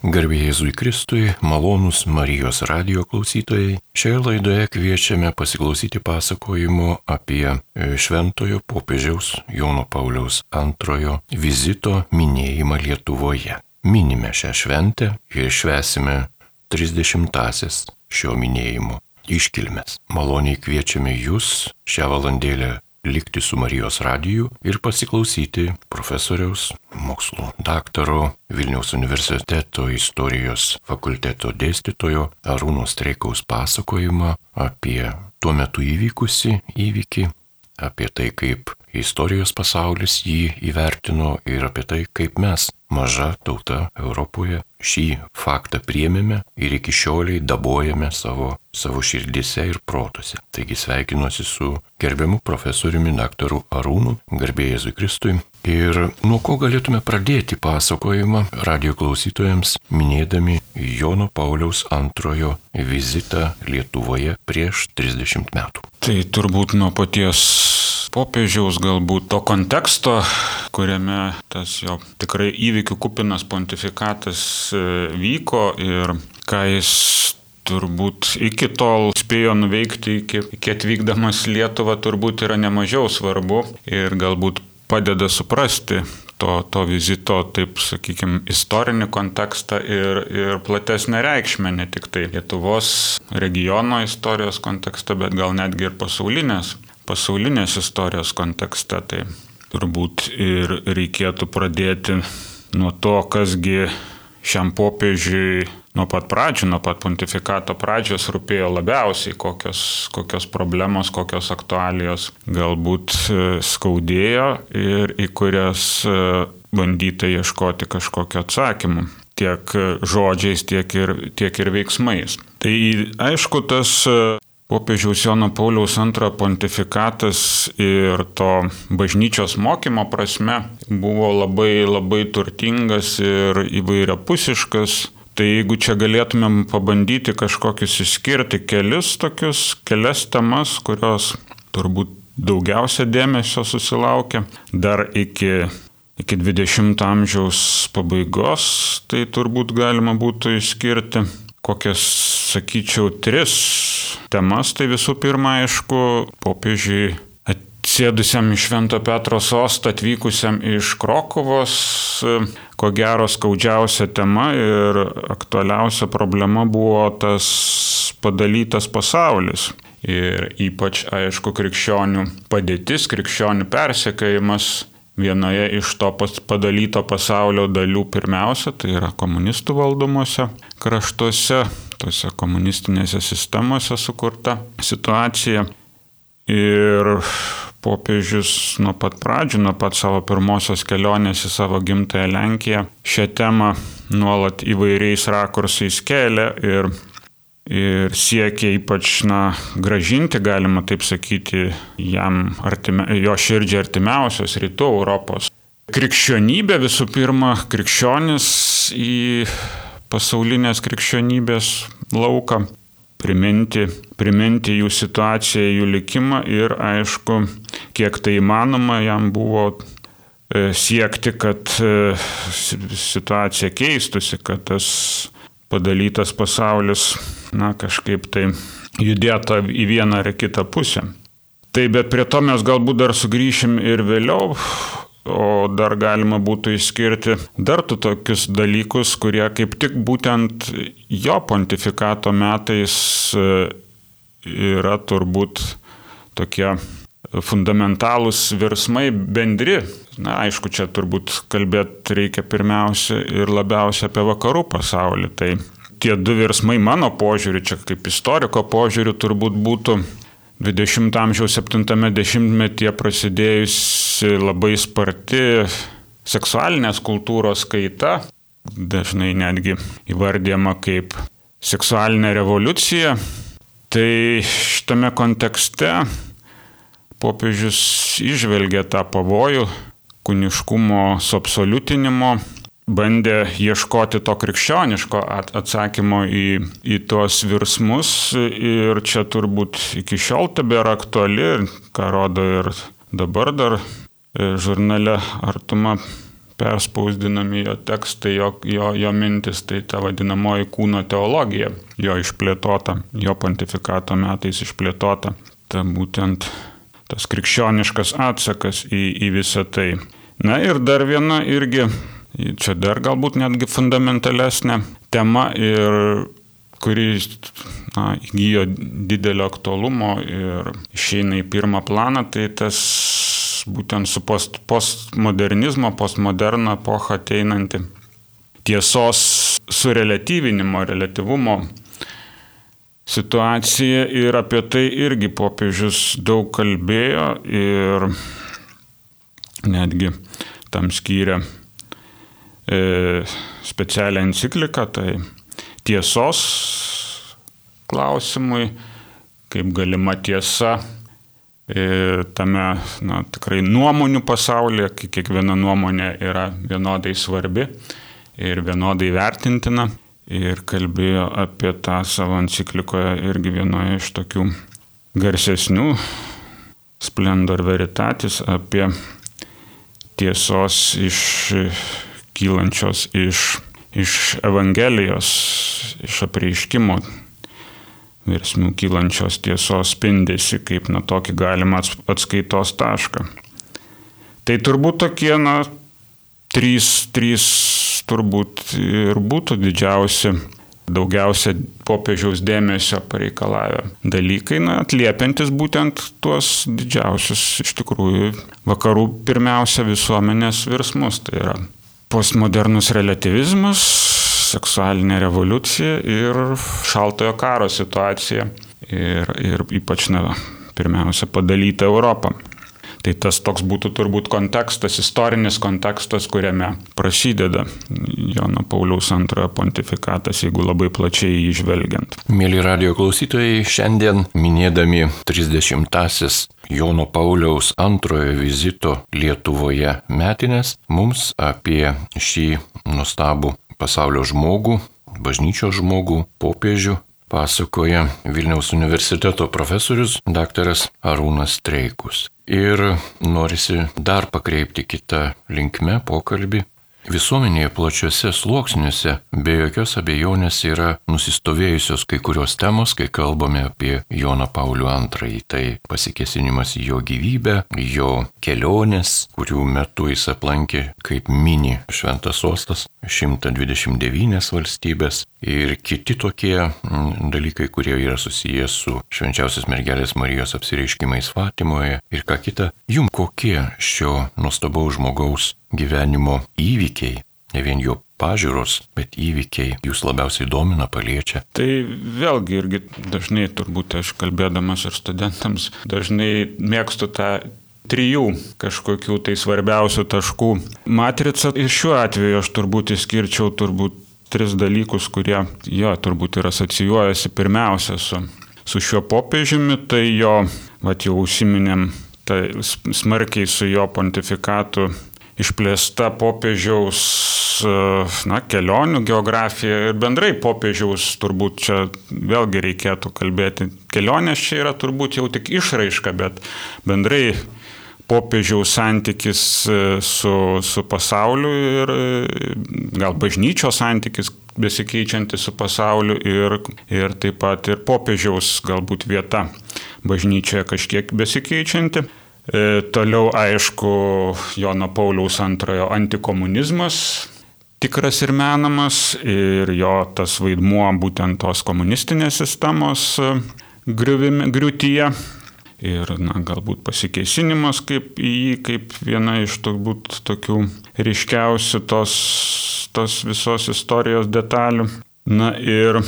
Garbėjai Jėzui Kristui, malonūs Marijos radio klausytojai. Šioje laidoje kviečiame pasiklausyti pasakojimo apie e, Šventojo popiežiaus Jono Pauliaus antrojo vizito minėjimą Lietuvoje. Minime šią šventę ir švesime 30-asis šio minėjimo iškilmes. Maloniai kviečiame jūs šią valandėlę likti su Marijos radiju ir pasiklausyti profesoriaus, mokslo daktaro, Vilniaus universiteto istorijos fakulteto dėstytojo Arūno Streikaus pasakojimą apie tuo metu įvykusi įvykį, apie tai, kaip istorijos pasaulis jį įvertino ir apie tai, kaip mes, maža tauta Europoje, šį faktą priemėme ir iki šioliai dabojame savo, savo širdise ir protuose. Taigi sveikinuosi su gerbiamu profesoriumi daktaru Arūnu, garbėjai Jėzui Kristui. Ir nuo ko galėtume pradėti pasakojimą radio klausytojams, minėdami Jono Pauliaus antrojo vizitą Lietuvoje prieš 30 metų. Tai turbūt nuo paties popiežiaus galbūt to konteksto, kuriame tas jo tikrai įvykių kupinas pontifikatas e, vyko ir ką jis turbūt iki tol spėjo nuveikti, iki, iki atvykdamas Lietuvą, turbūt yra nemažiau svarbu ir galbūt padeda suprasti to, to vizito, taip sakykime, istorinį kontekstą ir, ir platesnę reikšmę, ne tik tai Lietuvos regiono istorijos kontekste, bet gal netgi ir pasaulinės, pasaulinės istorijos kontekste. Tai turbūt ir reikėtų pradėti nuo to, kasgi šiam popiežiui nuo pat pradžių, nuo pat pontifikato pradžios rūpėjo labiausiai, kokios, kokios problemos, kokios aktualijos galbūt e, skaudėjo ir į kurias e, bandyta ieškoti kažkokio atsakymu tiek žodžiais, tiek ir, tiek ir veiksmais. Tai aišku, tas e, popiežiaus Jono Pauliaus antrojo pontifikatas ir to bažnyčios mokymo prasme buvo labai labai turtingas ir įvairiapusiškas Tai jeigu čia galėtumėm pabandyti kažkokius išskirti kelius tokius, kelias temas, kurios turbūt daugiausia dėmesio susilaukia dar iki, iki 20 amžiaus pabaigos, tai turbūt galima būtų išskirti kokias, sakyčiau, tris temas. Tai visų pirma, aišku, popiežiai sėdusiam iš Švento Petro sostą atvykusiam iš Krokovos, ko gero skaudžiausia tema ir aktualiausia problema buvo tas padalytas pasaulis. Ir ypač, aišku, krikščionių padėtis, krikščionių persekiojimas vienoje iš to padalyto pasaulio dalių pirmiausia, tai yra komunistų valdomose kraštuose, tose komunistinėse sistemose sukurta situacija. Ir popiežius nuo pat pradžių, nuo pat savo pirmosios kelionės į savo gimtąją Lenkiją šią temą nuolat įvairiais rakursais kelia ir, ir siekia ypač na, gražinti, galima taip sakyti, jam artime, jo širdžiai artimiausios rytų Europos. Krikščionybė visų pirma, krikščionis į pasaulinės krikščionybės lauką priminti, priminti jų situaciją, jų likimą ir aišku, kiek tai įmanoma, jam buvo e, siekti, kad e, situacija keistusi, kad tas padalytas pasaulis, na, kažkaip tai judėtų į vieną ar kitą pusę. Tai bet prie to mes galbūt dar sugrįšim ir vėliau, O dar galima būtų išskirti dar tu tokius dalykus, kurie kaip tik būtent jo pontifikato metais e, yra turbūt tokie fundamentalūs virsmai bendri. Na, aišku, čia turbūt kalbėti reikia pirmiausia ir labiausia apie vakarų pasaulį. Tai tie du virsmai mano požiūriu, čia kaip istoriko požiūriu, turbūt būtų 20 amžiaus 70-metyje prasidėjusi labai sparti seksualinės kultūros kaita, dažnai netgi įvardyjama kaip seksualinė revoliucija. Tai šitame kontekste popiežius išvelgia tą pavojų kuniškumo suabsoliutinimo bandė ieškoti to krikščioniško atsakymo į, į tuos virsmus ir čia turbūt iki šiol tebėra aktuali, ką rodo ir dabar dar e, žurnale Artuma perspausdinami jo tekstai, jo, jo, jo mintis, tai ta vadinamoji kūno teologija, jo išplėtota, jo pontifikato metais išplėtota. Ta būtent tas krikščioniškas atsakas į, į visą tai. Na ir dar viena irgi, čia dar galbūt netgi fundamentalesnė tema ir kuri na, įgyjo didelio aktualumo ir išeina į pirmą planą, tai tas būtent su post, postmodernizmo, postmoderno epocha ateinanti tiesos surelatyvinimo, relativumo situacija ir apie tai irgi popiežius daug kalbėjo ir netgi tam skyrė specialią encikliką, tai tiesos klausimui, kaip galima tiesa e, tame na, tikrai nuomonių pasaulyje, kai kiekviena nuomonė yra vienodai svarbi ir vienodai vertintina. Ir kalbėjo apie tą savo enciklikoje irgi vienoje iš tokių garsesnių Splendor Veritatis apie tiesos iš kylančios iš, iš Evangelijos, iš apreiškimo virsmių kylančios tiesos spindėsi kaip na tokį galimą atskaitos tašką. Tai turbūt tokie, na, trys, trys turbūt ir būtų didžiausi, daugiausia popiežiaus dėmesio pareikalavę dalykai, na, atliepiantis būtent tuos didžiausius iš tikrųjų vakarų pirmiausia visuomenės virsmus. Tai yra postmodernus relativizmas, seksualinė revoliucija ir šaltojo karo situacija. Ir, ir ypač, na, pirmiausia, padalyta Europą. Tai tas toks būtų turbūt kontekstas, istorinis kontekstas, kuriame prasideda Jono Pauliaus antrojo pontifikatas, jeigu labai plačiai jį žvelgiant. Mėly radio klausytojai, šiandien minėdami 30-asis Jono Pauliaus antrojo vizito Lietuvoje metinės, mums apie šį nustabų pasaulio žmogų, bažnyčios žmogų, popiežių pasakoja Vilniaus universiteto profesorius dr. Arūnas Treikus. Ir norisi dar pakreipti kitą linkmę pokalbį Visuomenėje plačiuose sluoksniuose be jokios abejonės yra nusistovėjusios kai kurios temos, kai kalbame apie Joną Paulių II. Tai pasikesinimas į jo gyvybę, jo kelionės, kurių metu jis aplankė kaip mini šventas sostas 129 valstybės ir kiti tokie mm, dalykai, kurie yra susijęs su švenčiausios mergelės Marijos apsireiškimais Fatimoje ir ką kita. Jum kokie šio nuostabaus žmogaus gyvenimo įvykiai, ne vien jo pažiūros, bet įvykiai jūs labiausiai domina, paliečia. Tai vėlgi irgi dažnai turbūt aš kalbėdamas ir studentams dažnai mėgstu tą trijų kažkokių tai svarbiausių taškų matricą. Ir šiuo atveju aš turbūt išskirčiau turbūt tris dalykus, kurie jo turbūt ir asocijuojasi pirmiausia su, su šiuo popiežiumi, tai jo, va jau užsiminėm, tai smarkiai su jo pontifikatu išplėsta popiežiaus e, na, kelionių geografija ir bendrai popiežiaus turbūt čia vėlgi reikėtų kalbėti. Kelionės čia yra turbūt jau tik išraiška, bet bendrai popiežiaus santykis e, su, su pasauliu ir e, gal bažnyčios santykis besikeičianti su pasauliu ir, ir taip pat ir popiežiaus galbūt vieta bažnyčioje kažkiek besikeičianti. E, toliau aišku Jono Pauliaus antrojo antikomunizmas, tikras ir menamas ir jo tas vaidmuo būtent tos komunistinės sistemos e, griūtyje. Ir na, galbūt pasikeisinimas kaip į jį, kaip viena iš turbūt tokių ryškiausių tos, tos visos istorijos detalių. Na ir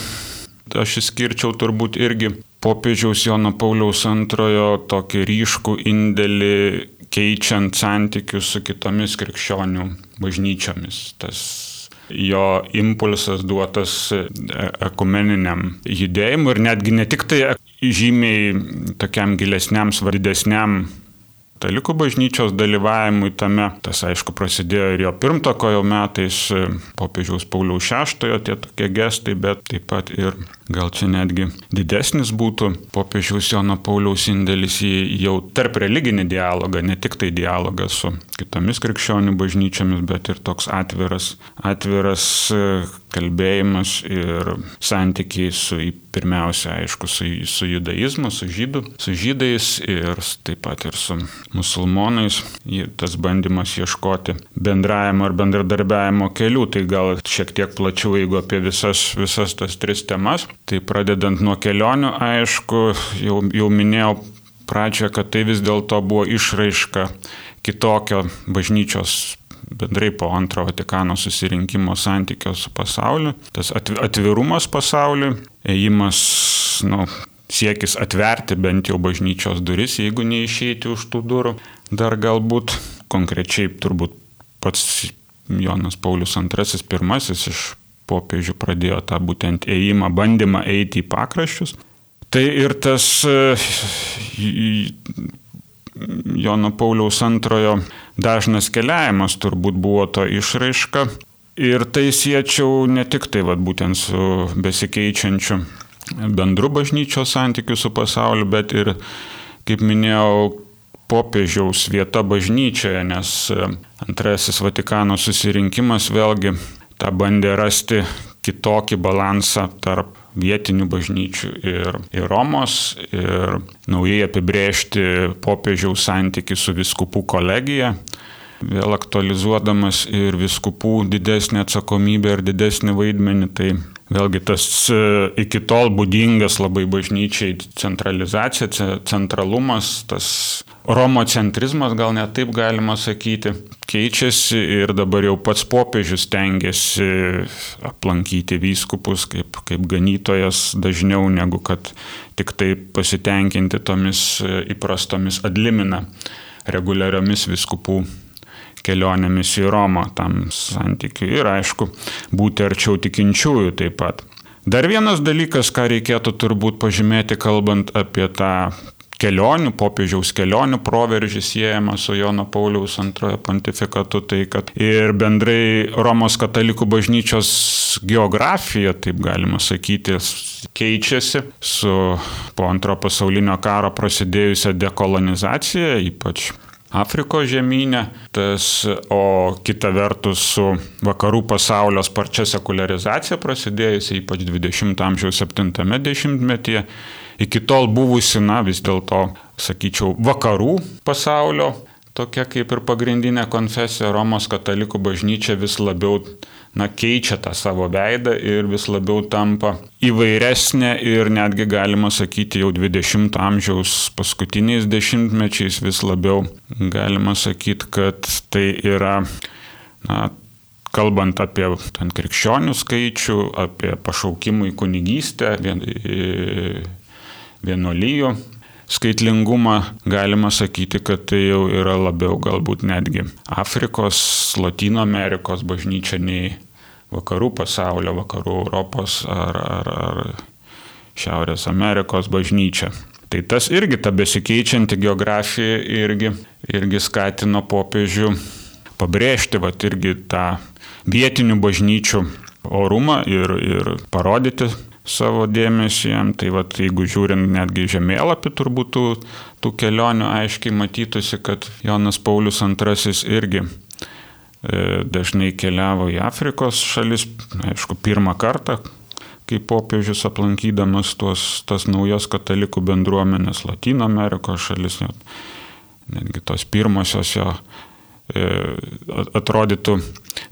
aš išskirčiau turbūt irgi popiežiaus Jono Pauliaus antrojo tokį ryškų indėlį keičiant santykius su kitomis krikščionių bažnyčiomis. Tas jo impulsas duotas e, ekumeniniam judėjimui ir netgi ne tik tai žymiai tokiam gilesniam, svarbesniam katalikų bažnyčios dalyvavimui tame. Tas aišku prasidėjo ir jo pirmtako jau metais, popiežiaus Pauliaus VI tie tokie gestai, bet taip pat ir gal čia netgi didesnis būtų popiežiaus Jono Pauliaus indėlis į jau tarp religinį dialogą, ne tik tai dialogą su kitomis krikščionių bažnyčiomis, bet ir toks atviras, atviras kalbėjimas ir santykiai su, pirmiausia, aišku, su, su judaizmu, su, žydų, su žydais ir taip pat ir su musulmonais. Tas bandymas ieškoti bendravimo ar bendradarbiavimo kelių, tai gal šiek tiek plačiau, jeigu apie visas, visas tas tris temas. Tai pradedant nuo kelionių, aišku, jau, jau minėjau pradžioje, kad tai vis dėlto buvo išraiška kitokio bažnyčios bendrai po antro Vatikano susirinkimo santykio su pasauliu, tas atvirumas pasauliu, ėjimas, nu, siekis atverti bent jau bažnyčios duris, jeigu neišeiti už tų durų. Dar galbūt konkrečiai turbūt pats Jonas Paulius II pirmasis iš popiežių pradėjo tą būtent ėjimą, bandymą eiti į pakraščius. Tai ir tas Jono Pauliaus antrojo dažnas keliavimas turbūt buvo to išraiška. Ir tai siečiau ne tik tai vat, būtent su besikeičiančiu bendru bažnyčios santykiu su pasauliu, bet ir, kaip minėjau, popiežiaus vieta bažnyčioje, nes antrasis Vatikano susirinkimas vėlgi tą bandė rasti kitokį balansą tarp vietinių bažnyčių ir, ir Romos ir naujai apibrėžti popiežiaus santyki su viskupų kolegija, vėl aktualizuodamas ir viskupų didesnį atsakomybę ir didesnį vaidmenį. Tai vėlgi tas e, iki tol būdingas labai bažnyčiai centralizacija, centralumas, tas romocentrizmas, gal net taip galima sakyti, keičiasi ir dabar jau pats popiežius tengiasi aplankyti vyskupus kaip, kaip ganytojas dažniau negu kad tik tai pasitenkinti tomis įprastomis adlimina reguliariomis viskupų kelionėmis į Romą tam santykiu ir aišku būti arčiau tikinčiųjų taip pat. Dar vienas dalykas, ką reikėtų turbūt pažymėti, kalbant apie tą kelionių, popiežiaus kelionių proveržį siejama su Jono Pauliaus antrojo pontifikatu, tai kad ir bendrai Romos katalikų bažnyčios geografija, taip galima sakyti, keičiasi su po antro pasaulinio karo prasidėjusią dekolonizaciją, ypač Afrikos žemynė, tas, o kita vertus su vakarų pasaulio sparčia sekularizacija prasidėjusi ypač 20-ojo amžiaus 70-metyje iki tol buvusi, na vis dėlto, sakyčiau, vakarų pasaulio, tokia kaip ir pagrindinė konfesija. Romos katalikų bažnyčia vis labiau na, keičia tą savo veidą ir vis labiau tampa įvairesnė ir netgi galima sakyti jau 20-ojo amžiaus paskutiniais dešimtmečiais vis labiau galima sakyti, kad tai yra na, kalbant apie ten krikščionių skaičių, apie pašaukimų į kunigystę, vien, vienuolyjų skaitlingumą, galima sakyti, kad tai jau yra labiau galbūt netgi Afrikos, Latino Amerikos bažnyčia nei vakarų pasaulio, vakarų Europos ar, ar, ar Šiaurės Amerikos bažnyčia. Tai tas irgi, ta besikeičianti geografija irgi, irgi skatino popiežių pabrėžti, va, irgi tą vietinių bažnyčių orumą ir, ir parodyti savo dėmesį jam. Tai vad, jeigu žiūrint netgi žemėlapį, turbūt tų, tų kelionių aiškiai matytųsi, kad Jonas Paulius II irgi e, dažnai keliavo į Afrikos šalis, aišku, pirmą kartą, kai popiežius aplankydamas tuos, tas naujas katalikų bendruomenės Latino Amerikos šalis, net, netgi tos pirmosios jo e, atrodytų,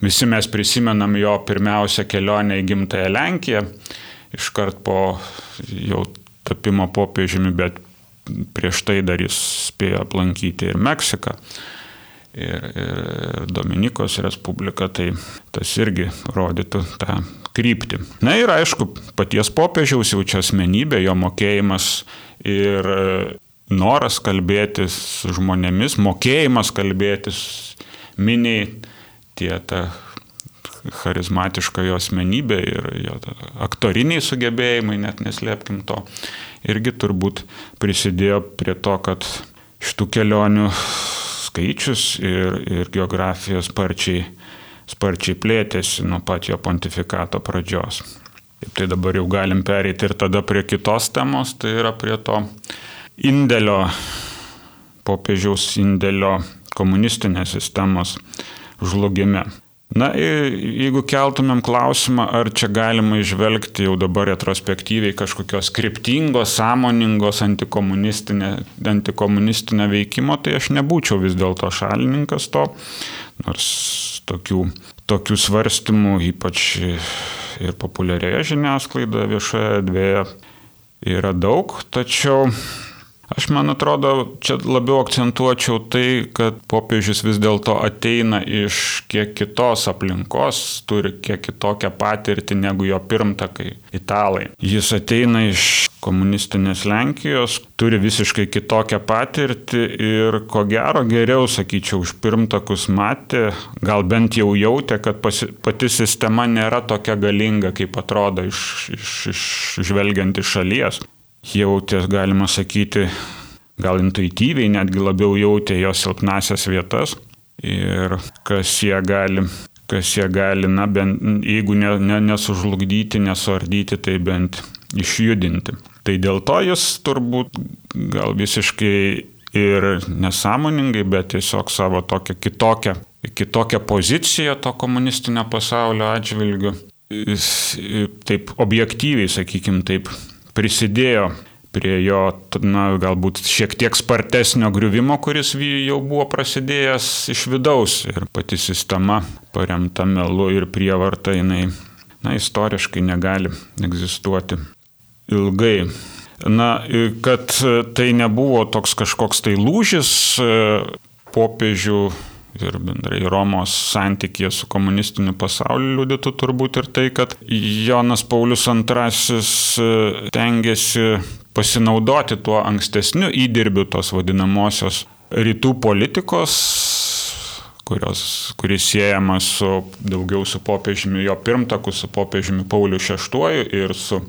visi mes prisimenam jo pirmiausią kelionę į gimtąją Lenkiją, iškart po jau tapimo popiežiumi, bet prieš tai dar jis spėjo aplankyti ir Meksiką, ir, ir Dominikos Respubliką, tai tas irgi rodytų tą kryptį. Na ir aišku, paties popiežiaus jau čia asmenybė, jo mokėjimas ir noras kalbėtis su žmonėmis, mokėjimas kalbėtis miniai, tie ta charizmatiška jo asmenybė ir jo aktoriniai sugebėjimai, net neslėpkim to, irgi turbūt prisidėjo prie to, kad šitų kelionių skaičius ir, ir geografija sparčiai, sparčiai plėtėsi nuo pat jo pontifikato pradžios. Taip tai dabar jau galim pereiti ir tada prie kitos temos, tai yra prie to indėlio, popiežiaus indėlio komunistinės sistemos žlugime. Na, jeigu keltumėm klausimą, ar čia galima išvelgti jau dabar retrospektyviai kažkokios kryptingos, sąmoningos antikomunistinė, antikomunistinio veikimo, tai aš nebūčiau vis dėlto šalininkas to, nors tokių, tokių svarstymų, ypač ir populiarioje žiniasklaidoje, viešoje erdvėje yra daug, tačiau Aš man atrodo, čia labiau akcentuočiau tai, kad popiežius vis dėlto ateina iš kiek kitos aplinkos, turi kiek kitokią patirtį negu jo pirmtakai italai. Jis ateina iš komunistinės Lenkijos, turi visiškai kitokią patirtį ir ko gero geriau, sakyčiau, už pirmtakus matė, gal bent jau jautė, kad pasi, pati sistema nėra tokia galinga, kaip atrodo iš, iš, iš žvelgiant iš šalies jautė, galima sakyti, gal intuityviai netgi labiau jautė jos silpnasias vietas ir kas jie gali, kas jie gali, na, bent, jeigu ne, ne, nesužlugdyti, nesuardyti, tai bent išjudinti. Tai dėl to jis turbūt gal visiškai ir nesąmoningai, bet tiesiog savo tokią kitokią, kitokią poziciją to komunistinio pasaulio atžvilgiu, taip objektyviai, sakykim, taip prisidėjo prie jo, na, galbūt šiek tiek spartesnio griuvimo, kuris jau buvo prasidėjęs iš vidaus ir pati sistema paremta melu ir prievarta jinai, na, istoriškai negali egzistuoti ilgai. Na, kad tai nebuvo toks kažkoks tai lūžis popiežių ir bendrai Romos santykėje su komunistiniu pasauliu liudytų turbūt ir tai, kad Jonas Paulius II e, tengiasi pasinaudoti tuo ankstesniu įdirbiu tos vadinamosios rytų politikos kurios, kuris siejamas su daugiau su popiežimi, jo pirmtaku, su popiežimi Pauliu VI ir su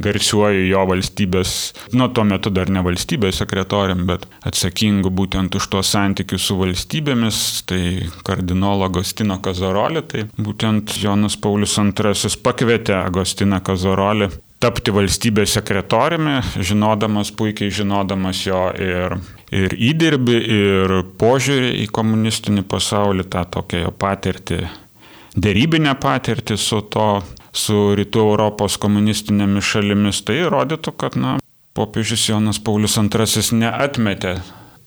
garsiuoju jo valstybės, nu tuo metu dar ne valstybės sekretorium, bet atsakingu būtent už tuos santykius su valstybėmis, tai kardinolo Agostino Kazarolį, tai būtent Jonas Paulius II pakvietė Agostiną Kazarolį tapti valstybės sekretoriumi, žinodamas, puikiai žinodamas jo ir, ir įdirbį, ir požiūrį į komunistinį pasaulį, tą tokią jo patirtį, dėrybinę patirtį su to, su rytų Europos komunistinėmis šalimis, tai rodytų, kad, na, popiežius Jonas Paulius II neatmetė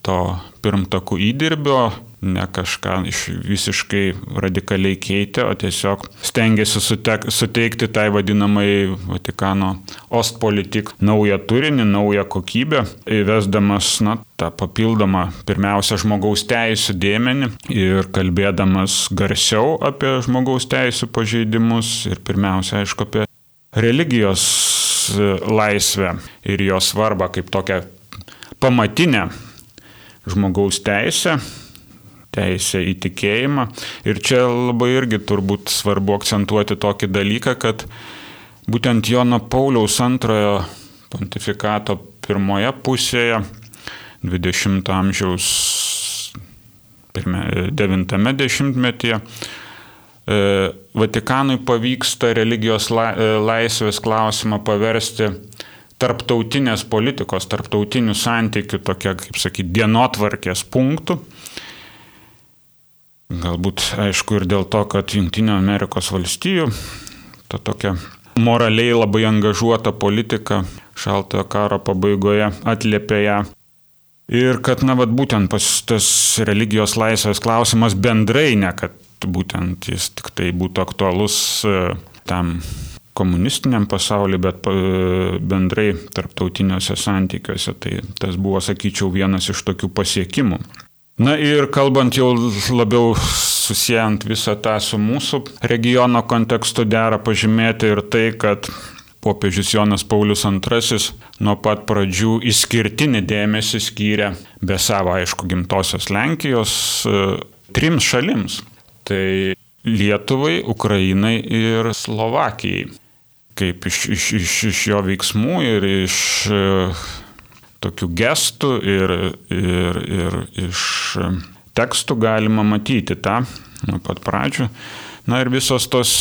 to pirmtakų įdirbio, ne kažką iš visiškai radikaliai keitė, o tiesiog stengiasi sutek, suteikti tai vadinamai Vatikano ostpolitik naują turinį, naują kokybę, įvesdamas na, tą papildomą pirmiausia žmogaus teisų dėmenį ir kalbėdamas garsiau apie žmogaus teisų pažeidimus ir pirmiausia, aišku, apie religijos laisvę ir jos svarbą kaip tokią pamatinę žmogaus teisę teisę į tikėjimą. Ir čia labai irgi turbūt svarbu akcentuoti tokį dalyką, kad būtent Jono Pauliaus antrojo pontifikato pirmoje pusėje, 20 amžiaus 90-metyje, e, Vatikanui pavyksta religijos e, laisvės klausimą paversti tarptautinės politikos, tarptautinių santykių tokia, kaip sakyti, dienotvarkės punktų. Galbūt aišku ir dėl to, kad Junktinio Amerikos valstijų ta tokia moraliai labai angažuota politika šaltojo karo pabaigoje atliepė ją. Ir kad, na, vad būtent pas tas religijos laisvės klausimas bendrai, ne kad būtent jis tik tai būtų aktualus e, tam komunistiniam pasauliu, bet e, bendrai tarptautiniuose santykiuose. Tai tas buvo, sakyčiau, vienas iš tokių pasiekimų. Na ir kalbant jau labiau susijęs visą tą su mūsų regiono kontekstu, dera pažymėti ir tai, kad popiežius Jonas Paulius II nuo pat pradžių išskirtinį dėmesį skyrė be savo, aišku, gimtosios Lenkijos e, trims šalims. Tai Lietuvai, Ukrainai ir Slovakijai. Kaip iš, iš, iš, iš jo veiksmų ir iš e, tokių gestų ir, ir, ir iš tekstų galima matyti tą nuo pat pradžių. Na ir visos tos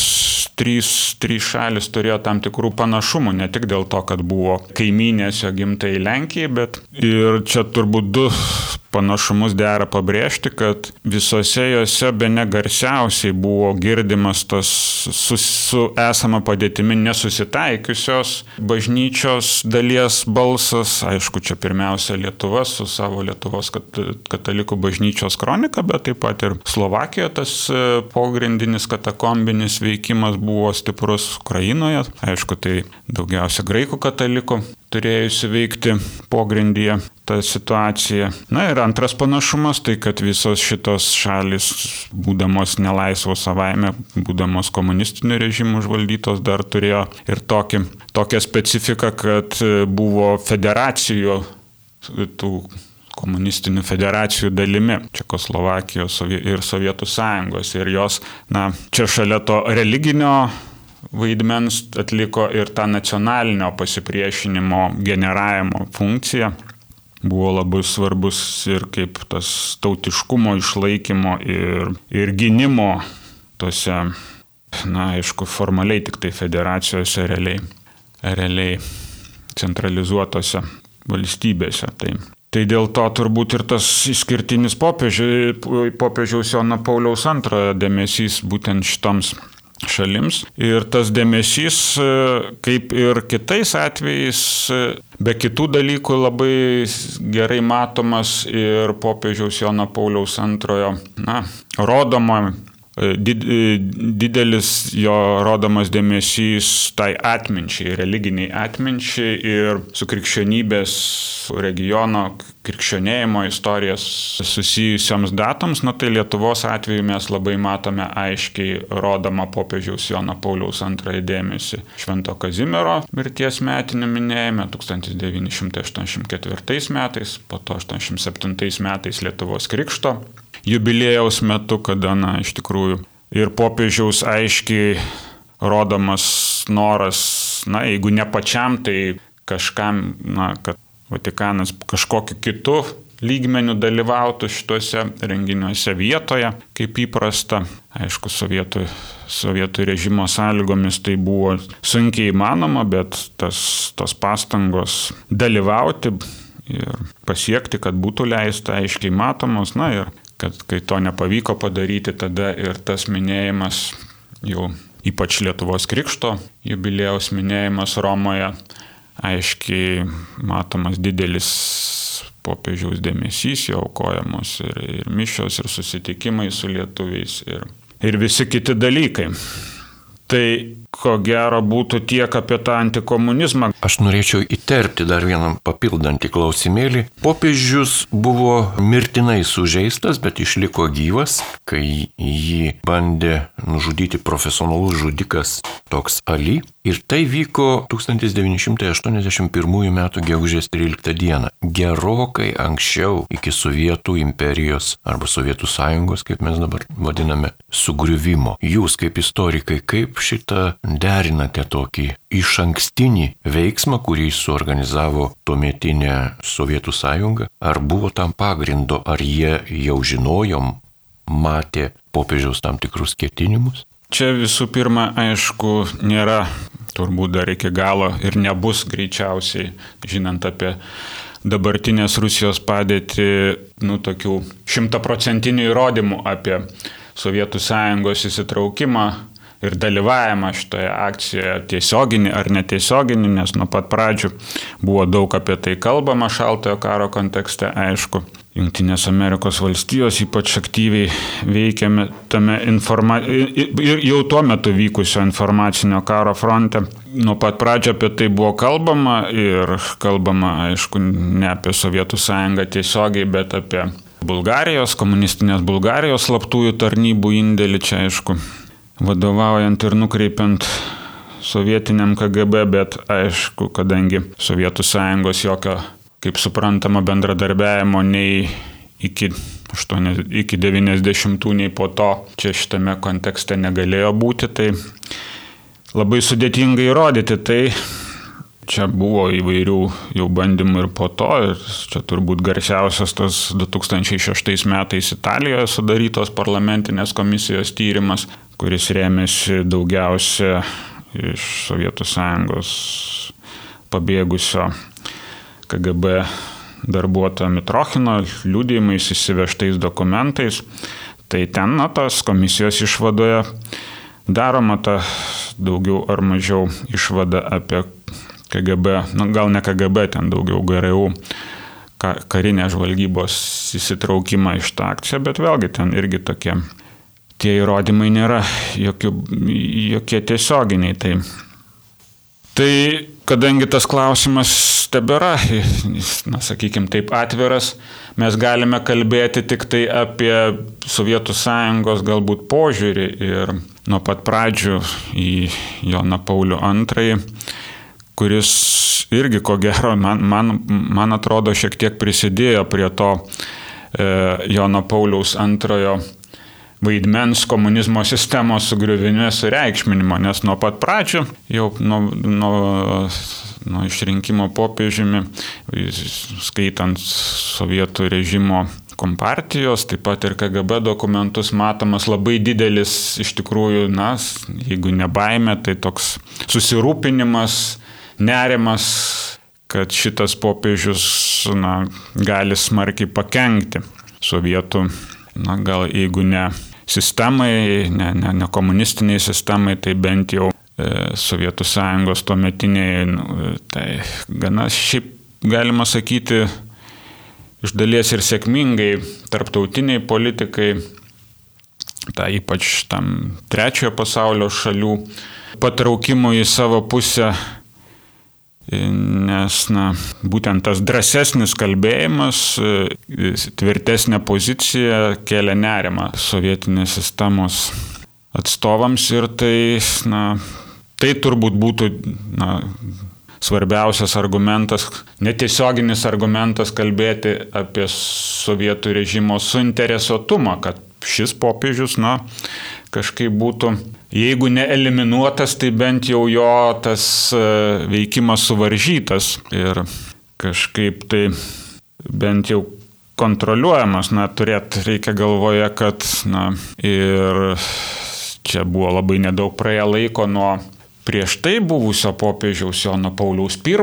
trys, trys šalis turėjo tam tikrų panašumų, ne tik dėl to, kad buvo kaiminėse gimtai Lenkijai, bet ir čia turbūt du panašumus dera pabrėžti, kad visose juose be negarsiausiai buvo girdimas tas su, su esama padėtimi nesusitaikiusios bažnyčios dalies balsas, aišku, čia pirmiausia Lietuva su savo Lietuvos katalikų bažnyčios kronika, bet taip pat ir Slovakijoje tas e, pogrindinis katakombinis veikimas buvo stiprus Ukrainoje, aišku, tai daugiausia graikų katalikų turėjusi veikti pogrindyje tą situaciją. Na ir antras panašumas, tai kad visos šitos šalis, būdamos nelaisvos savaime, būdamos komunistinių režimų užvaldytos, dar turėjo ir tokį, tokią specifiką, kad buvo federacijų tų komunistinių federacijų dalimi - Čekoslovakijos ir Sovietų sąjungos. Ir jos, na, čia šalia to religinio vaidmens atliko ir tą nacionalinio pasipriešinimo generavimo funkciją. Buvo labai svarbus ir kaip tas tautiškumo išlaikymo ir, ir gynimo tose, na, aišku, formaliai tik tai federacijose realiai, realiai centralizuotose valstybėse. Tai Tai dėl to turbūt ir tas išskirtinis popiežiaus Jono Pauliaus antrojo dėmesys būtent šitoms šalims. Ir tas dėmesys, kaip ir kitais atvejais, be kitų dalykų labai gerai matomas ir popiežiaus Jono Pauliaus antrojo, na, rodoma E, e, didelis jo rodomas dėmesys tai atminčiai, religiniai atminčiai ir su krikščionybės regiono krikščionėjimo istorijos susijusioms datoms, na tai Lietuvos atveju mes labai matome aiškiai rodoma popiežiaus Jono Pauliaus antrąjį dėmesį. Švento Kazimiero mirties metinių minėjime 1984 metais, po to 1987 metais Lietuvos krikšto jubilėjaus metu, kada, na, iš tikrųjų ir popiežiaus aiškiai rodomas noras, na, jeigu ne pačiam, tai kažkam, na, kad Vatikanas kažkokiu kitu lygmenių dalyvautų šituose renginiuose vietoje, kaip įprasta. Aišku, sovietų, sovietų režimo sąlygomis tai buvo sunkiai įmanoma, bet tas, tos pastangos dalyvauti ir pasiekti, kad būtų leista aiškiai matomos, na ir kad kai to nepavyko padaryti, tada ir tas minėjimas jau ypač Lietuvos krikšto jubilėjaus minėjimas Romoje, aiškiai matomas didelis popiežiaus dėmesys, jo aukojamos ir, ir mišios, ir susitikimai su lietuviais, ir, ir visi kiti dalykai. Tai ko gero būtų tiek apie tą antikomunizmą. Aš norėčiau įterpti dar vieną papildantį klausimėlį. Popiežius buvo mirtinai sužeistas, bet išliko gyvas, kai jį bandė nužudyti profesionalus žudikas toks Ali. Ir tai vyko 1981 m. gegužės 13 d. Gerokai anksčiau iki Sovietų imperijos arba Sovietų sąjungos, kaip mes dabar vadiname, sugriuvimo. Jūs kaip istorikai, kaip šitą derinate tokį iš ankstinį veiksmą, kurį suorganizavo tuometinė Sovietų sąjunga? Ar buvo tam pagrindo, ar jie jau žinojom, matė popiežiaus tam tikrus ketinimus? Čia visų pirma, aišku, nėra turbūt dar iki galo ir nebus greičiausiai, žinant apie dabartinės Rusijos padėtį, nu, tokių šimtaprocentinių įrodymų apie Sovietų sąjungos įsitraukimą ir dalyvavimą šitoje akcijoje tiesioginį ar netiesioginį, nes nuo pat pradžių buvo daug apie tai kalbama šaltojo karo kontekste, aišku. Junktinės Amerikos valstijos ypač aktyviai veikiame tame informa... jau tuo metu vykusio informacinio karo fronte. Nuo pat pradžio apie tai buvo kalbama ir kalbama, aišku, ne apie Sovietų sąjungą tiesiogiai, bet apie Bulgarijos, komunistinės Bulgarijos slaptųjų tarnybų indėlį čia, aišku, vadovaujant ir nukreipiant sovietiniam KGB, bet aišku, kadangi Sovietų sąjungos jokio, kaip suprantama, bendradarbiavimo nei iki, 8, iki 90-ų, nei po to čia šitame kontekste negalėjo būti, tai labai sudėtinga įrodyti tai. čia buvo įvairių jau bandymų ir po to, ir čia turbūt garsiausias tas 2006 metais Italijoje sudarytos parlamentinės komisijos tyrimas, kuris rėmėsi daugiausia iš Sovietų sąjungos pabėgusio KGB darbuotojo Mitrochino liūdėjimais įsivežtais dokumentais. Tai ten, na, tos komisijos išvadoje daroma ta daugiau ar mažiau išvada apie KGB, nu, gal ne KGB, ten daugiau GRU karinės žvalgybos įsitraukimą iš tą akciją, bet vėlgi ten irgi tokie tie įrodymai nėra jokių, jokie tiesioginiai. Tai, tai kadangi tas klausimas tebėra, na, sakykime, taip atviras, mes galime kalbėti tik tai apie Sovietų sąjungos galbūt požiūrį ir nuo pat pradžių į Joną Paulių II kuris irgi, ko gero, man, man, man atrodo, šiek tiek prisidėjo prie to e, Jono Pauliaus antrojo vaidmens komunizmo sistemos sugriuvinio sureikšminimo, nes nuo pat pradžių, jau nuo, nuo, nuo išrinkimo popiežiumi, skaitant sovietų režimo kompartijos, taip pat ir KGB dokumentus matomas labai didelis, iš tikrųjų, na, jeigu ne baime, tai toks susirūpinimas, nerimas, kad šitas popiežius na, gali smarkiai pakengti sovietų, na gal jeigu ne sistemai, ne, ne, ne komunistiniai sistemai, tai bent jau e, Sovietų sąjungos tuometiniai, nu, tai gana šiaip galima sakyti, iš dalies ir sėkmingai tarptautiniai politikai, tai ypač tam trečiojo pasaulio šalių patraukimų į savo pusę nes na, būtent tas drąsesnis kalbėjimas, e, tvirtesnė pozicija kelia nerimą sovietinės sistemos atstovams ir tai, na, tai turbūt būtų na, svarbiausias argumentas, netiesioginis argumentas kalbėti apie sovietų režimo suinteresuotumą, kad šis popiežius, na, kažkaip būtų jeigu ne eliminuotas, tai bent jau jo tas e, veikimas suvaržytas ir kažkaip tai bent jau kontroliuojamas, na, turėt reikia galvoje, kad, na, ir čia buvo labai nedaug praėję laiko nuo prieš tai buvusio popiežiaus Jono Pauliaus I,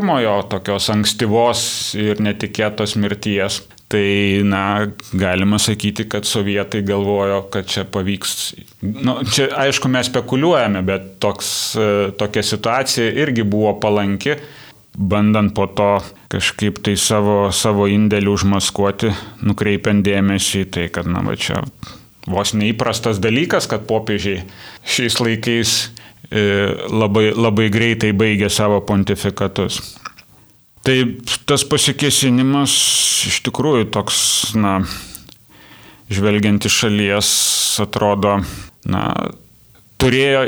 tokios ankstyvos ir netikėtos mirties. Tai, na, galima sakyti, kad sovietai galvojo, kad čia pavyks. Nu, čia, aišku, mes spekuliuojame, bet toks, e, tokia situacija irgi buvo palanki, bandant po to kažkaip tai savo, savo indėlį užmaskuoti, nukreipiant dėmesį į tai, kad, na, va čia vos neįprastas dalykas, kad popiežiai šiais laikais e, labai, labai greitai baigė savo pontifikatus. Tai tas pasikesinimas iš tikrųjų toks, na, žvelgiant iš šalies, atrodo, na, turėjo,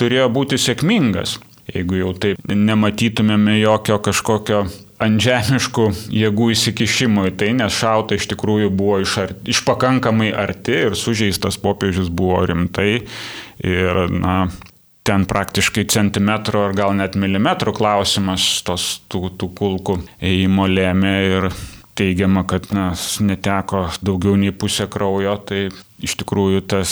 turėjo būti sėkmingas, jeigu jau taip nematytumėme jokio kažkokio antžemiškų jėgų įsikišimo į tai, nes šauta iš tikrųjų buvo iš, ar, iš pakankamai arti ir sužeistas popiežius buvo rimtai ir, na, ten praktiškai centimetrų ar gal net milimetrų klausimas tos tų, tų kulkų ėjimo lėmė ir teigiama, kad na, neteko daugiau nei pusę kraujo, tai iš tikrųjų tas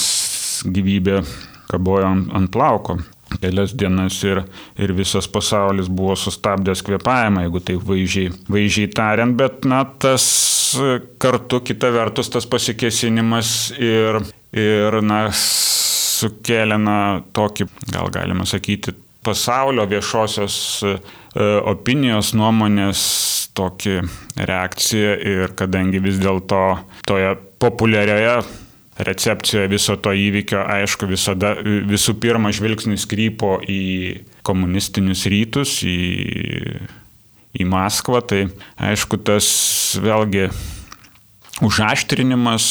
gyvybė kabojo ant, ant lauko kelias dienas ir, ir visas pasaulis buvo sustabdęs kvepavimą, jeigu taip vaizdžiai, vaizdžiai tariant, bet na, tas kartu kita vertus tas pasikesinimas ir, ir na, sukėlė na, tokį, gal galima sakyti, pasaulio viešosios e, opinijos nuomonės tokį reakciją ir kadangi vis dėlto toje populiarioje recepcijoje viso to įvykio, aišku, visada visų pirma žvilgsnis krypo į komunistinius rytus, į, į Maskvą, tai aišku, tas vėlgi užaštrinimas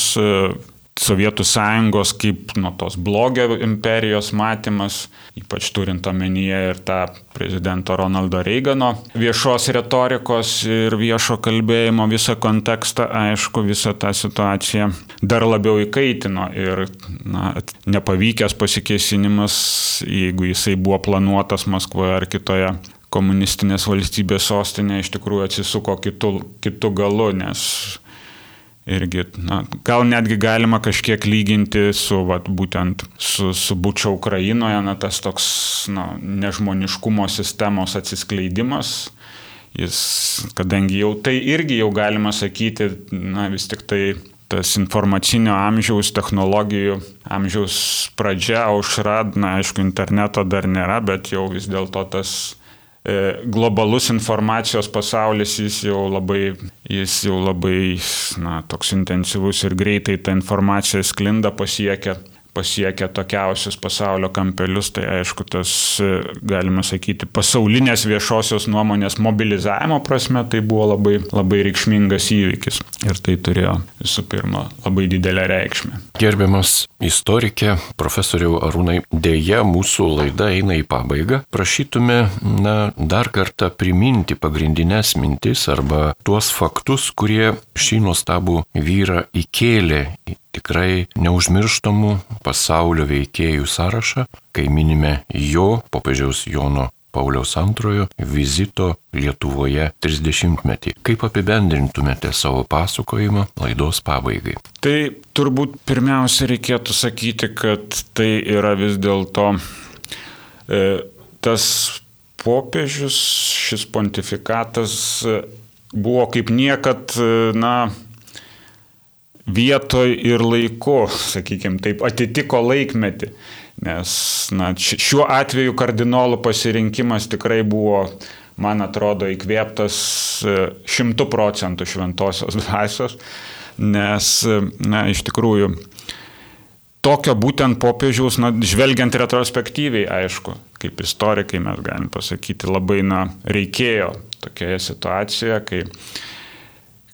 Sovietų sąjungos kaip nuo tos blogio imperijos matymas, ypač turint omenyje ir tą prezidento Ronaldo Reigano viešos retorikos ir viešo kalbėjimo visą kontekstą, aišku, visą tą situaciją dar labiau įkaitino ir na, nepavykęs pasikesinimas, jeigu jisai buvo planuotas Maskvoje ar kitoje komunistinės valstybės sostinė iš tikrųjų atsisuko kitų, kitų galų, nes irgi, na, gal netgi galima kažkiek lyginti su, vat, būtent su, su bučia Ukrainoje, na, tas toks, na, nežmoniškumo sistemos atsiskleidimas. Jis, kadangi jau tai irgi jau galima sakyti, na, vis tik tai tas informacinio amžiaus, technologijų amžiaus pradžia, aušra, na, aišku, interneto dar nėra, bet jau vis dėlto tas globalus informacijos pasaulis, jis jau labai, jis jau labai, na, toks intensyvus ir greitai ta informacija sklinda, pasiekia pasiekia tokiausius pasaulio kampelius, tai aišku, tas, galime sakyti, pasaulinės viešosios nuomonės mobilizavimo prasme tai buvo labai, labai reikšmingas įvykis. Ir tai turėjo visų pirma labai didelę reikšmę. Gerbiamas istorikė, profesoriau Arūnai, dėja mūsų laida eina į pabaigą. Prašytume, na, dar kartą priminti pagrindinės mintis arba tuos faktus, kurie šį nuostabų vyrą įkėlė tikrai neužmirštamų pasaulio veikėjų sąrašą, kai minime jo, popiežiaus Jono Pauliaus antrojo vizito Lietuvoje 30-metį. Kaip apibendrintumėte savo pasakojimą laidos pabaigai? Tai turbūt pirmiausia reikėtų sakyti, kad tai yra vis dėlto e, tas popiežius, šis pontifikatas e, buvo kaip niekad, e, na, vietoj ir laiku, sakykime, taip atitiko laikmetį. Nes na, šiuo atveju kardinolų pasirinkimas tikrai buvo, man atrodo, įkvėptas e, šimtų procentų šventosios dvasios, nes, e, na, iš tikrųjų, tokio būtent popiežiaus, na, žvelgiant retrospektyviai, aišku, kaip istorikai mes galim pasakyti, labai, na, reikėjo tokioje situacijoje, kai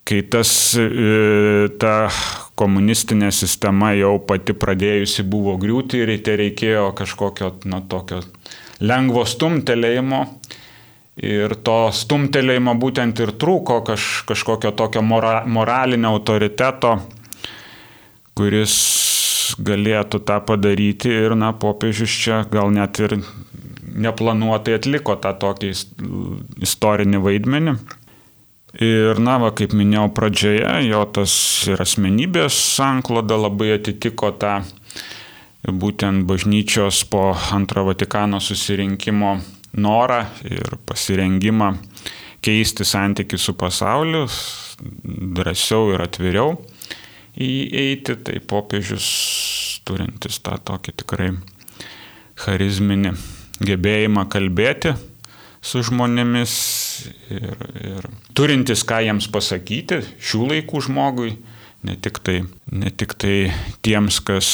kai tas, e, ta komunistinė sistema jau pati pradėjusi buvo griūti ir tai reikėjo kažkokio, na, tokio lengvo stumtelėjimo. Ir to stumtelėjimo būtent ir trūko kaž, kažkokio tokio mora, moralinio autoriteto, kuris galėtų tą padaryti ir, na, popiežius čia gal net ir neplanuotai atliko tą tokį istorinį vaidmenį. Ir, na, va, kaip minėjau pradžioje, jo tas ir asmenybės sankloda labai atitiko tą būtent bažnyčios po antro Vatikano susirinkimo norą ir pasirengimą keisti santykių su pasauliu, drąsiau ir atviriau įeiti, tai popiežius turintis tą tokį tikrai charizminį gebėjimą kalbėti su žmonėmis ir, ir turintis ką jiems pasakyti šių laikų žmogui, ne tik tai, ne tik tai tiems, kas,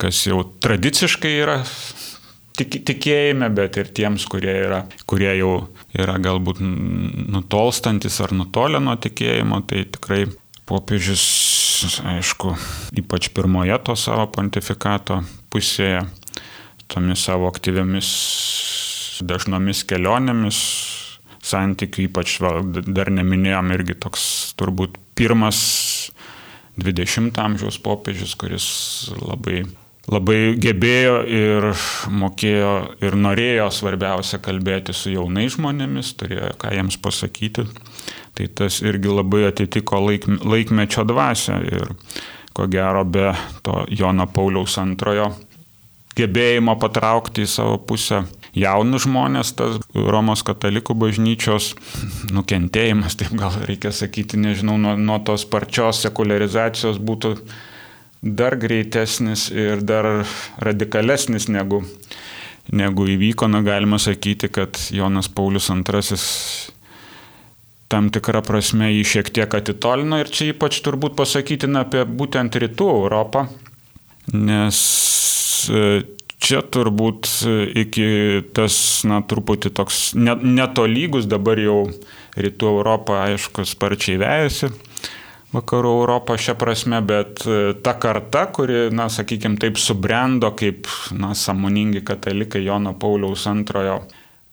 kas jau tradiciškai yra tik, tikėjime, bet ir tiems, kurie, yra, kurie jau yra galbūt nutolstantis ar nutolę nuo tikėjimo, tai tikrai popiežius, aišku, ypač pirmoje to savo pontifikato pusėje, tomis savo aktyviamis dažnomis kelionėmis santykių, ypač va, dar neminėjom irgi toks turbūt pirmas 20 amžiaus popiežius, kuris labai, labai gebėjo ir mokėjo ir norėjo svarbiausia kalbėti su jaunais žmonėmis, turėjo ką jiems pasakyti. Tai tas irgi labai atitiko laik, laikmečio dvasę ir ko gero be to Jono Pauliaus antrojo gebėjimo patraukti į savo pusę jaunus žmonės, tas Romos katalikų bažnyčios nukentėjimas, taip gal reikia sakyti, nežinau, nuo, nuo tos parčios sekularizacijos būtų dar greitesnis ir dar radikalesnis negu, negu įvyko, na galima sakyti, kad Jonas Paulius II tam tikrą prasme jį šiek tiek atitolino ir čia ypač turbūt pasakytina apie būtent rytų Europą, nes čia turbūt iki tas, na, truputį toks netolygus, dabar jau rytų Europą, aišku, sparčiai vejasi vakarų Europą šią prasme, bet e, ta karta, kuri, na, sakykime, taip subrendo kaip, na, samoningi katalikai Jono Pauliaus antrojo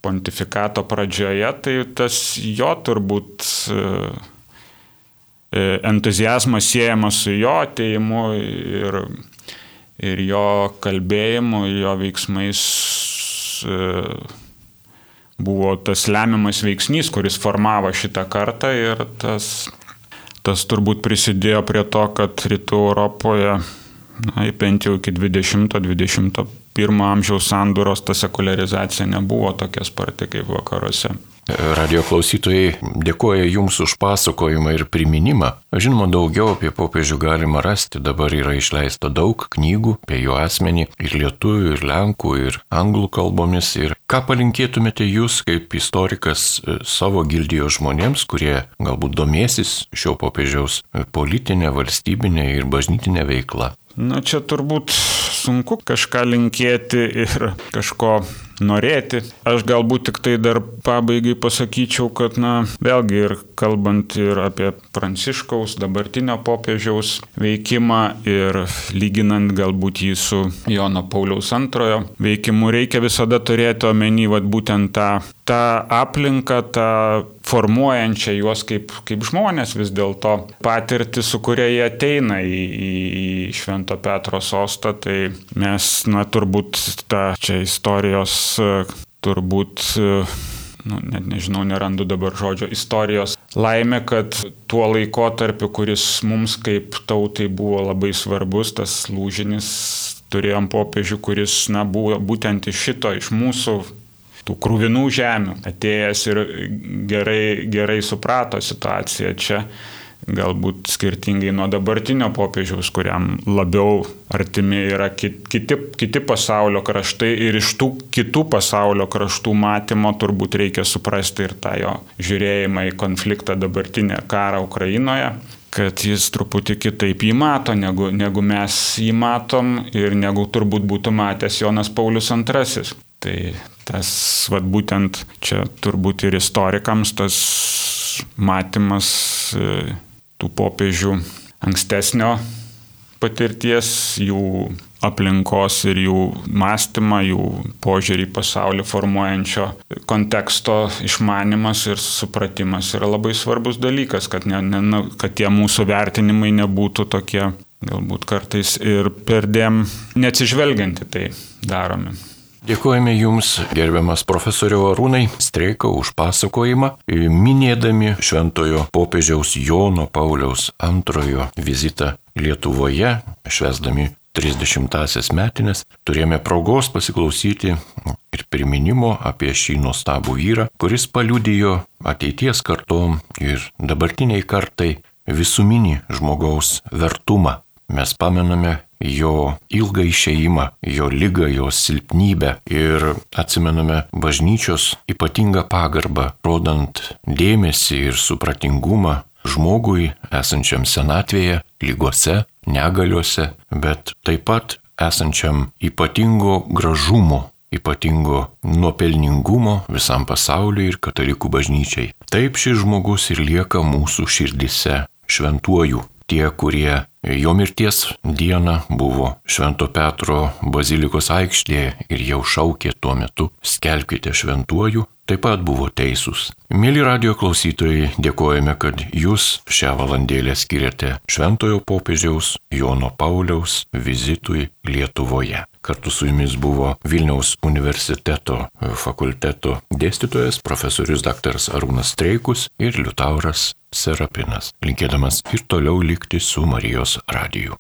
pontifikato pradžioje, tai tas jo turbūt e, e, entuzijazmas siejamas su jo ateimu ir ir jo kalbėjimu, jo veiksmais e, buvo tas lemiamas veiksnys, kuris formavo šitą kartą ir tas, tas turbūt prisidėjo prie to, kad rytų Europoje, na, bent jau iki 20-21 amžiaus sandūros ta sekularizacija nebuvo tokia sparti kaip vakaruose. Radio klausytojai dėkoja Jums už pasakojimą ir priminimą. Žinoma, daugiau apie popiežių galima rasti. Dabar yra išleista daug knygų apie jo asmenį ir lietuvių, ir lenkų, ir anglų kalbomis. Ir ką palinkėtumėte Jūs kaip istorikas e, savo gildijos žmonėms, kurie galbūt domėsis šio popiežiaus politinė, valstybinė ir bažnytinė veikla? Na čia turbūt sunku kažką linkėti ir kažko norėti. Aš galbūt tik tai dar pabaigai pasakyčiau, kad, na, vėlgi ir kalbant ir apie Pranciškaus dabartinio popiežiaus veikimą ir lyginant galbūt jį su Jono Pauliaus antrojo veikimu, reikia visada turėti omeny, vad būtent tą, tą aplinką, tą formuojančią juos kaip, kaip žmonės vis dėlto patirtį, su kuria jie ateina į, į, į Švento Petro sostą, tai mes, na, turbūt tą čia istorijos, turbūt, nu, net nežinau, nerandu dabar žodžio, istorijos laimė, kad tuo laikotarpiu, kuris mums kaip tautai buvo labai svarbus, tas lūžinis turėjom popiežių, kuris, na, buvo būtent iš šito, iš mūsų tų krūvinų žemių atėjęs ir gerai, gerai suprato situaciją čia. Galbūt skirtingai nuo dabartinio popiežiaus, kuriam labiau artimi yra kiti, kiti pasaulio kraštai ir iš tų kitų pasaulio kraštų matymo turbūt reikia suprasti ir tą jo žiūrėjimą į konfliktą dabartinę karą Ukrainoje kad jis truputį kitaip jį mato, negu, negu mes jį matom ir negu turbūt būtų matęs Jonas Paulius II. Tai tas, vad būtent čia turbūt ir istorikams tas matymas tų popiežių ankstesnio patirties, jų aplinkos ir jų mąstymą, jų požiūrį į pasaulį formuojančio konteksto išmanimas ir supratimas yra labai svarbus dalykas, kad, ne, ne, nu, kad tie mūsų vertinimai nebūtų tokie galbūt kartais ir perdėm neatsižvelgianti tai daromi. Dėkojame Jums, gerbiamas profesoriau Arūnai Streiko, už pasakojimą. Minėdami Šventojo popiežiaus Jono Pauliaus antrojo vizitą Lietuvoje, švesdami 30-asias metinės, turėjome progos pasiklausyti ir priminimo apie šį nuostabų vyrą, kuris paliudijo ateities kartom ir dabartiniai kartai visuminį žmogaus vertumą. Mes pamename jo ilgą išeimą, jo lygą, jo silpnybę ir atsimename bažnyčios ypatingą pagarbą, rodant dėmesį ir supratingumą žmogui esančiam senatvėje, lygose, negaliuose, bet taip pat esančiam ypatingo gražumo, ypatingo nuopelningumo visam pasauliu ir katalikų bažnyčiai. Taip šis žmogus ir lieka mūsų širdise šventuoju tie, kurie jo mirties dieną buvo Švento Petro bazilikos aikštėje ir jau šaukė tuo metu skelbkite šventuoju, taip pat buvo teisūs. Mėly radio klausytojai, dėkojame, kad jūs šią valandėlę skiriate Šventojo popiežiaus Jono Pauliaus vizitui Lietuvoje. Kartu su jumis buvo Vilniaus universiteto fakulteto dėstytojas profesorius dr. Arūnas Streikus ir Liutauras Serapinas, linkėdamas ir toliau likti su Marijos radiju.